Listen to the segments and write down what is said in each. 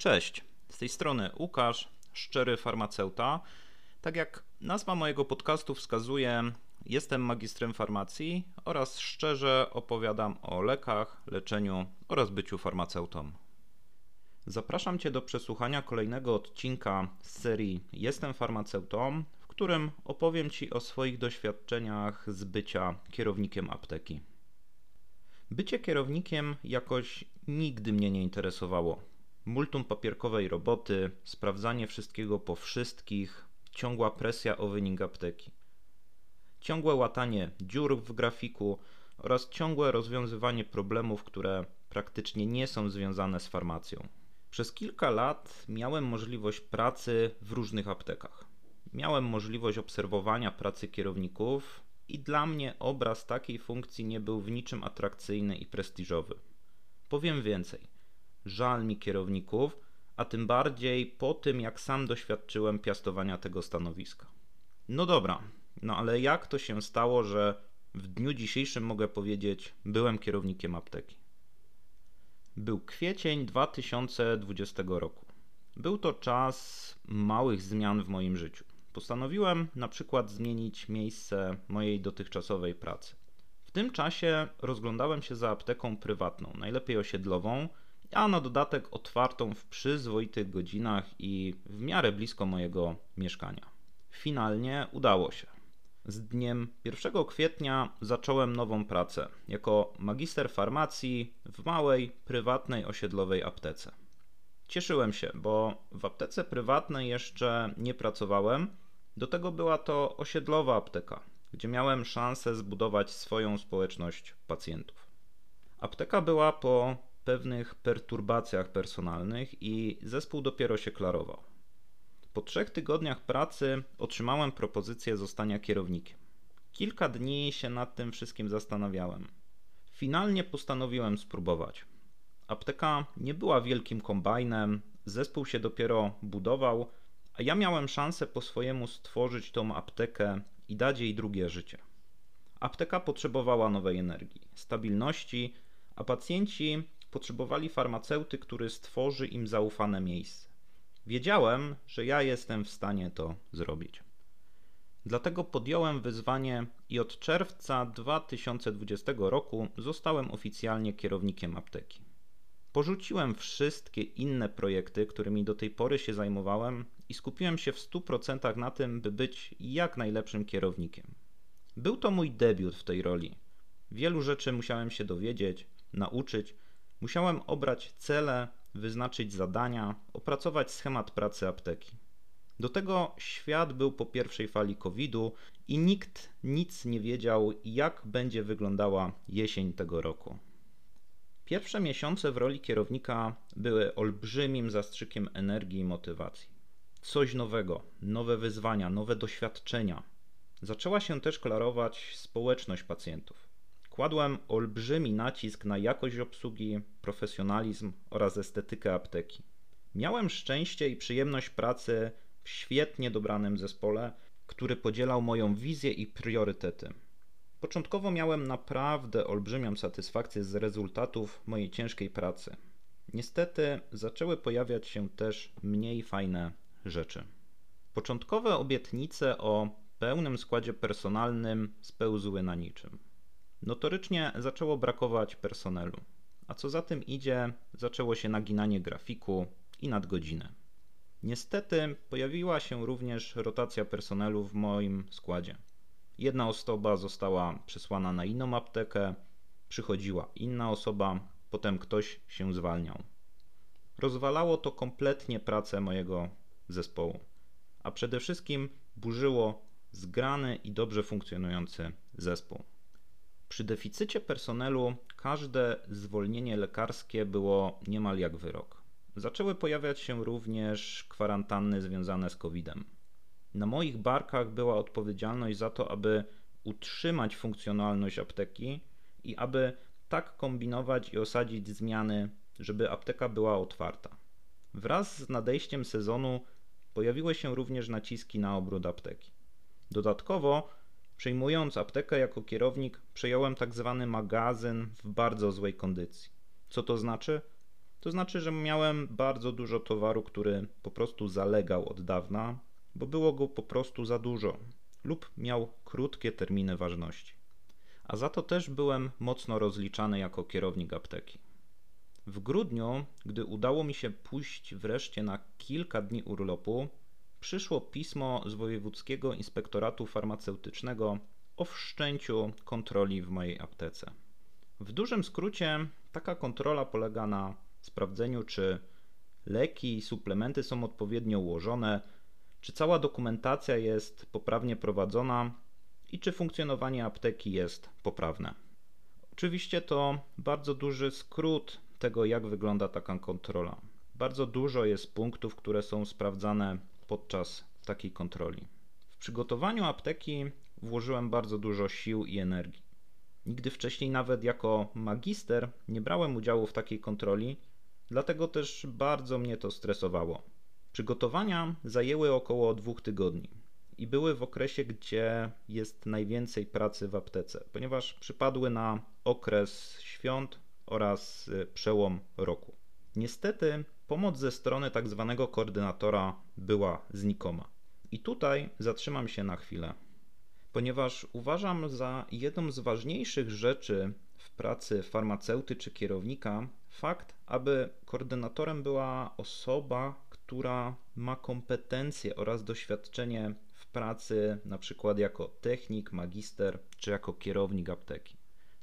Cześć, z tej strony Łukasz, szczery farmaceuta. Tak jak nazwa mojego podcastu wskazuje, jestem magistrem farmacji oraz szczerze opowiadam o lekach, leczeniu oraz byciu farmaceutą. Zapraszam Cię do przesłuchania kolejnego odcinka z serii Jestem farmaceutą, w którym opowiem Ci o swoich doświadczeniach z bycia kierownikiem apteki. Bycie kierownikiem jakoś nigdy mnie nie interesowało multum papierkowej roboty, sprawdzanie wszystkiego po wszystkich, ciągła presja o wynik apteki. Ciągłe łatanie dziur w grafiku oraz ciągłe rozwiązywanie problemów, które praktycznie nie są związane z farmacją. Przez kilka lat miałem możliwość pracy w różnych aptekach. Miałem możliwość obserwowania pracy kierowników i dla mnie obraz takiej funkcji nie był w niczym atrakcyjny i prestiżowy. Powiem więcej żal mi kierowników, a tym bardziej po tym, jak sam doświadczyłem piastowania tego stanowiska. No dobra, no ale jak to się stało, że w dniu dzisiejszym mogę powiedzieć, byłem kierownikiem apteki? Był kwiecień 2020 roku. Był to czas małych zmian w moim życiu. Postanowiłem na przykład zmienić miejsce mojej dotychczasowej pracy. W tym czasie rozglądałem się za apteką prywatną, najlepiej osiedlową, a na dodatek otwartą w przyzwoitych godzinach i w miarę blisko mojego mieszkania. Finalnie udało się. Z dniem 1 kwietnia zacząłem nową pracę jako magister farmacji w małej, prywatnej osiedlowej aptece. Cieszyłem się, bo w aptece prywatnej jeszcze nie pracowałem. Do tego była to osiedlowa apteka, gdzie miałem szansę zbudować swoją społeczność pacjentów. Apteka była po pewnych perturbacjach personalnych i zespół dopiero się klarował. Po trzech tygodniach pracy otrzymałem propozycję zostania kierownikiem. Kilka dni się nad tym wszystkim zastanawiałem. Finalnie postanowiłem spróbować. Apteka nie była wielkim kombajnem, zespół się dopiero budował, a ja miałem szansę po swojemu stworzyć tą aptekę i dać jej drugie życie. Apteka potrzebowała nowej energii, stabilności, a pacjenci potrzebowali farmaceuty, który stworzy im zaufane miejsce. Wiedziałem, że ja jestem w stanie to zrobić. Dlatego podjąłem wyzwanie i od czerwca 2020 roku zostałem oficjalnie kierownikiem apteki. Porzuciłem wszystkie inne projekty, którymi do tej pory się zajmowałem i skupiłem się w 100% na tym, by być jak najlepszym kierownikiem. Był to mój debiut w tej roli. Wielu rzeczy musiałem się dowiedzieć, nauczyć Musiałem obrać cele, wyznaczyć zadania, opracować schemat pracy apteki. Do tego świat był po pierwszej fali COVID-u i nikt nic nie wiedział, jak będzie wyglądała jesień tego roku. Pierwsze miesiące w roli kierownika były olbrzymim zastrzykiem energii i motywacji. Coś nowego, nowe wyzwania, nowe doświadczenia. Zaczęła się też klarować społeczność pacjentów. Kładłem olbrzymi nacisk na jakość obsługi, profesjonalizm oraz estetykę apteki. Miałem szczęście i przyjemność pracy w świetnie dobranym zespole, który podzielał moją wizję i priorytety. Początkowo miałem naprawdę olbrzymią satysfakcję z rezultatów mojej ciężkiej pracy. Niestety zaczęły pojawiać się też mniej fajne rzeczy. Początkowe obietnice o pełnym składzie personalnym spełzły na niczym. Notorycznie zaczęło brakować personelu, a co za tym idzie, zaczęło się naginanie grafiku i nadgodziny. Niestety pojawiła się również rotacja personelu w moim składzie. Jedna osoba została przesłana na inną aptekę, przychodziła inna osoba, potem ktoś się zwalniał. Rozwalało to kompletnie pracę mojego zespołu, a przede wszystkim burzyło zgrany i dobrze funkcjonujący zespół. Przy deficycie personelu każde zwolnienie lekarskie było niemal jak wyrok. Zaczęły pojawiać się również kwarantanny związane z COVID-em. Na moich barkach była odpowiedzialność za to, aby utrzymać funkcjonalność apteki i aby tak kombinować i osadzić zmiany, żeby apteka była otwarta. Wraz z nadejściem sezonu pojawiły się również naciski na obrót apteki. Dodatkowo Przejmując aptekę jako kierownik, przejąłem tak zwany magazyn w bardzo złej kondycji. Co to znaczy? To znaczy, że miałem bardzo dużo towaru, który po prostu zalegał od dawna, bo było go po prostu za dużo lub miał krótkie terminy ważności. A za to też byłem mocno rozliczany jako kierownik apteki. W grudniu, gdy udało mi się pójść wreszcie na kilka dni urlopu, przyszło pismo z Wojewódzkiego Inspektoratu Farmaceutycznego o wszczęciu kontroli w mojej aptece. W dużym skrócie, taka kontrola polega na sprawdzeniu, czy leki i suplementy są odpowiednio ułożone, czy cała dokumentacja jest poprawnie prowadzona i czy funkcjonowanie apteki jest poprawne. Oczywiście to bardzo duży skrót tego, jak wygląda taka kontrola. Bardzo dużo jest punktów, które są sprawdzane podczas takiej kontroli. W przygotowaniu apteki włożyłem bardzo dużo sił i energii. Nigdy wcześniej, nawet jako magister, nie brałem udziału w takiej kontroli, dlatego też bardzo mnie to stresowało. Przygotowania zajęły około dwóch tygodni i były w okresie, gdzie jest najwięcej pracy w aptece, ponieważ przypadły na okres świąt oraz y, przełom roku. Niestety pomoc ze strony tak zwanego koordynatora była znikoma. I tutaj zatrzymam się na chwilę, ponieważ uważam za jedną z ważniejszych rzeczy w pracy farmaceuty czy kierownika fakt, aby koordynatorem była osoba, która ma kompetencje oraz doświadczenie w pracy, na przykład jako technik, magister czy jako kierownik apteki.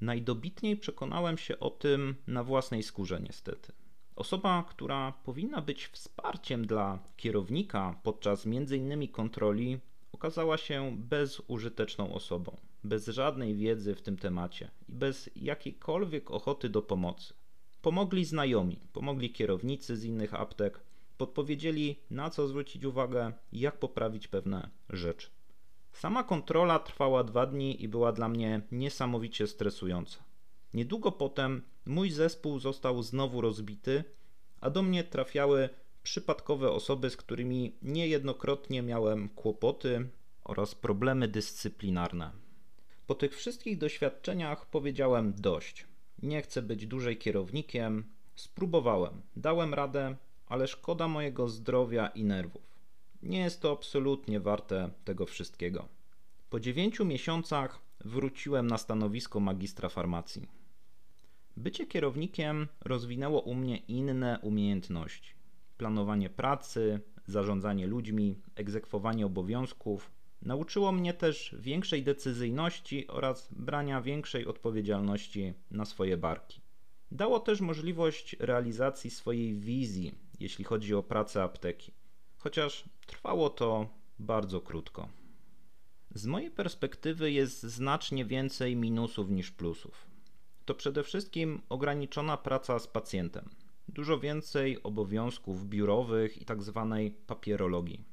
Najdobitniej przekonałem się o tym na własnej skórze, niestety. Osoba, która powinna być wsparciem dla kierownika podczas m.in. kontroli, okazała się bezużyteczną osobą, bez żadnej wiedzy w tym temacie i bez jakiejkolwiek ochoty do pomocy. Pomogli znajomi, pomogli kierownicy z innych aptek, podpowiedzieli na co zwrócić uwagę, jak poprawić pewne rzeczy. Sama kontrola trwała dwa dni i była dla mnie niesamowicie stresująca. Niedługo potem mój zespół został znowu rozbity, a do mnie trafiały przypadkowe osoby, z którymi niejednokrotnie miałem kłopoty oraz problemy dyscyplinarne. Po tych wszystkich doświadczeniach powiedziałem dość. Nie chcę być dłużej kierownikiem. Spróbowałem, dałem radę, ale szkoda mojego zdrowia i nerwów. Nie jest to absolutnie warte tego wszystkiego. Po dziewięciu miesiącach wróciłem na stanowisko magistra farmacji. Bycie kierownikiem rozwinęło u mnie inne umiejętności: planowanie pracy, zarządzanie ludźmi, egzekwowanie obowiązków. Nauczyło mnie też większej decyzyjności oraz brania większej odpowiedzialności na swoje barki. Dało też możliwość realizacji swojej wizji, jeśli chodzi o pracę apteki, chociaż trwało to bardzo krótko. Z mojej perspektywy jest znacznie więcej minusów niż plusów. To przede wszystkim ograniczona praca z pacjentem, dużo więcej obowiązków biurowych i tak zwanej papierologii.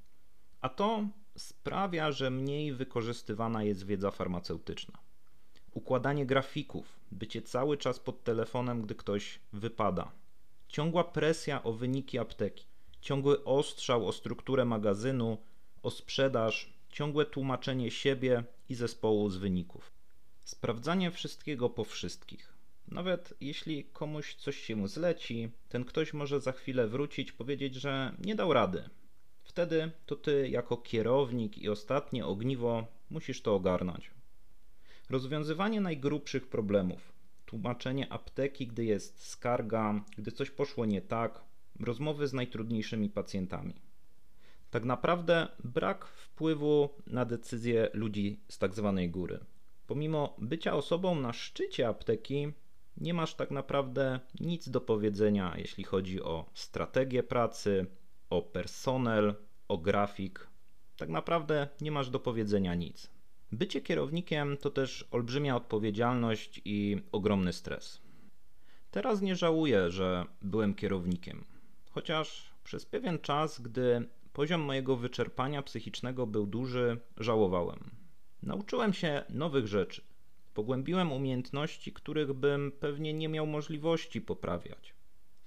A to sprawia, że mniej wykorzystywana jest wiedza farmaceutyczna. Układanie grafików, bycie cały czas pod telefonem, gdy ktoś wypada, ciągła presja o wyniki apteki, ciągły ostrzał o strukturę magazynu, o sprzedaż, ciągłe tłumaczenie siebie i zespołu z wyników. Sprawdzanie wszystkiego po wszystkich. Nawet jeśli komuś coś się zleci, ten ktoś może za chwilę wrócić, powiedzieć, że nie dał rady. Wtedy to ty, jako kierownik i ostatnie ogniwo, musisz to ogarnąć. Rozwiązywanie najgrubszych problemów, tłumaczenie apteki, gdy jest skarga, gdy coś poszło nie tak, rozmowy z najtrudniejszymi pacjentami. Tak naprawdę brak wpływu na decyzje ludzi z tak zwanej góry. Pomimo bycia osobą na szczycie apteki, nie masz tak naprawdę nic do powiedzenia, jeśli chodzi o strategię pracy, o personel, o grafik. Tak naprawdę nie masz do powiedzenia nic. Bycie kierownikiem to też olbrzymia odpowiedzialność i ogromny stres. Teraz nie żałuję, że byłem kierownikiem, chociaż przez pewien czas, gdy poziom mojego wyczerpania psychicznego był duży, żałowałem. Nauczyłem się nowych rzeczy, pogłębiłem umiejętności, których bym pewnie nie miał możliwości poprawiać.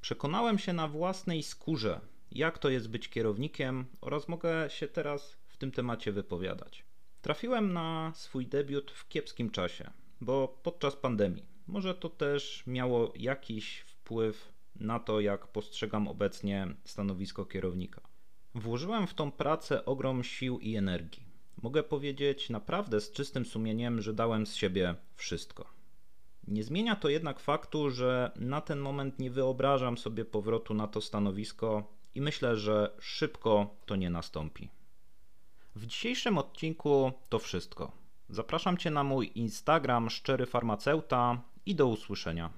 Przekonałem się na własnej skórze, jak to jest być kierownikiem, oraz mogę się teraz w tym temacie wypowiadać. Trafiłem na swój debiut w kiepskim czasie, bo podczas pandemii. Może to też miało jakiś wpływ na to, jak postrzegam obecnie stanowisko kierownika. Włożyłem w tą pracę ogrom sił i energii. Mogę powiedzieć naprawdę z czystym sumieniem, że dałem z siebie wszystko. Nie zmienia to jednak faktu, że na ten moment nie wyobrażam sobie powrotu na to stanowisko i myślę, że szybko to nie nastąpi. W dzisiejszym odcinku to wszystko. Zapraszam Cię na mój Instagram Szczery Farmaceuta i do usłyszenia.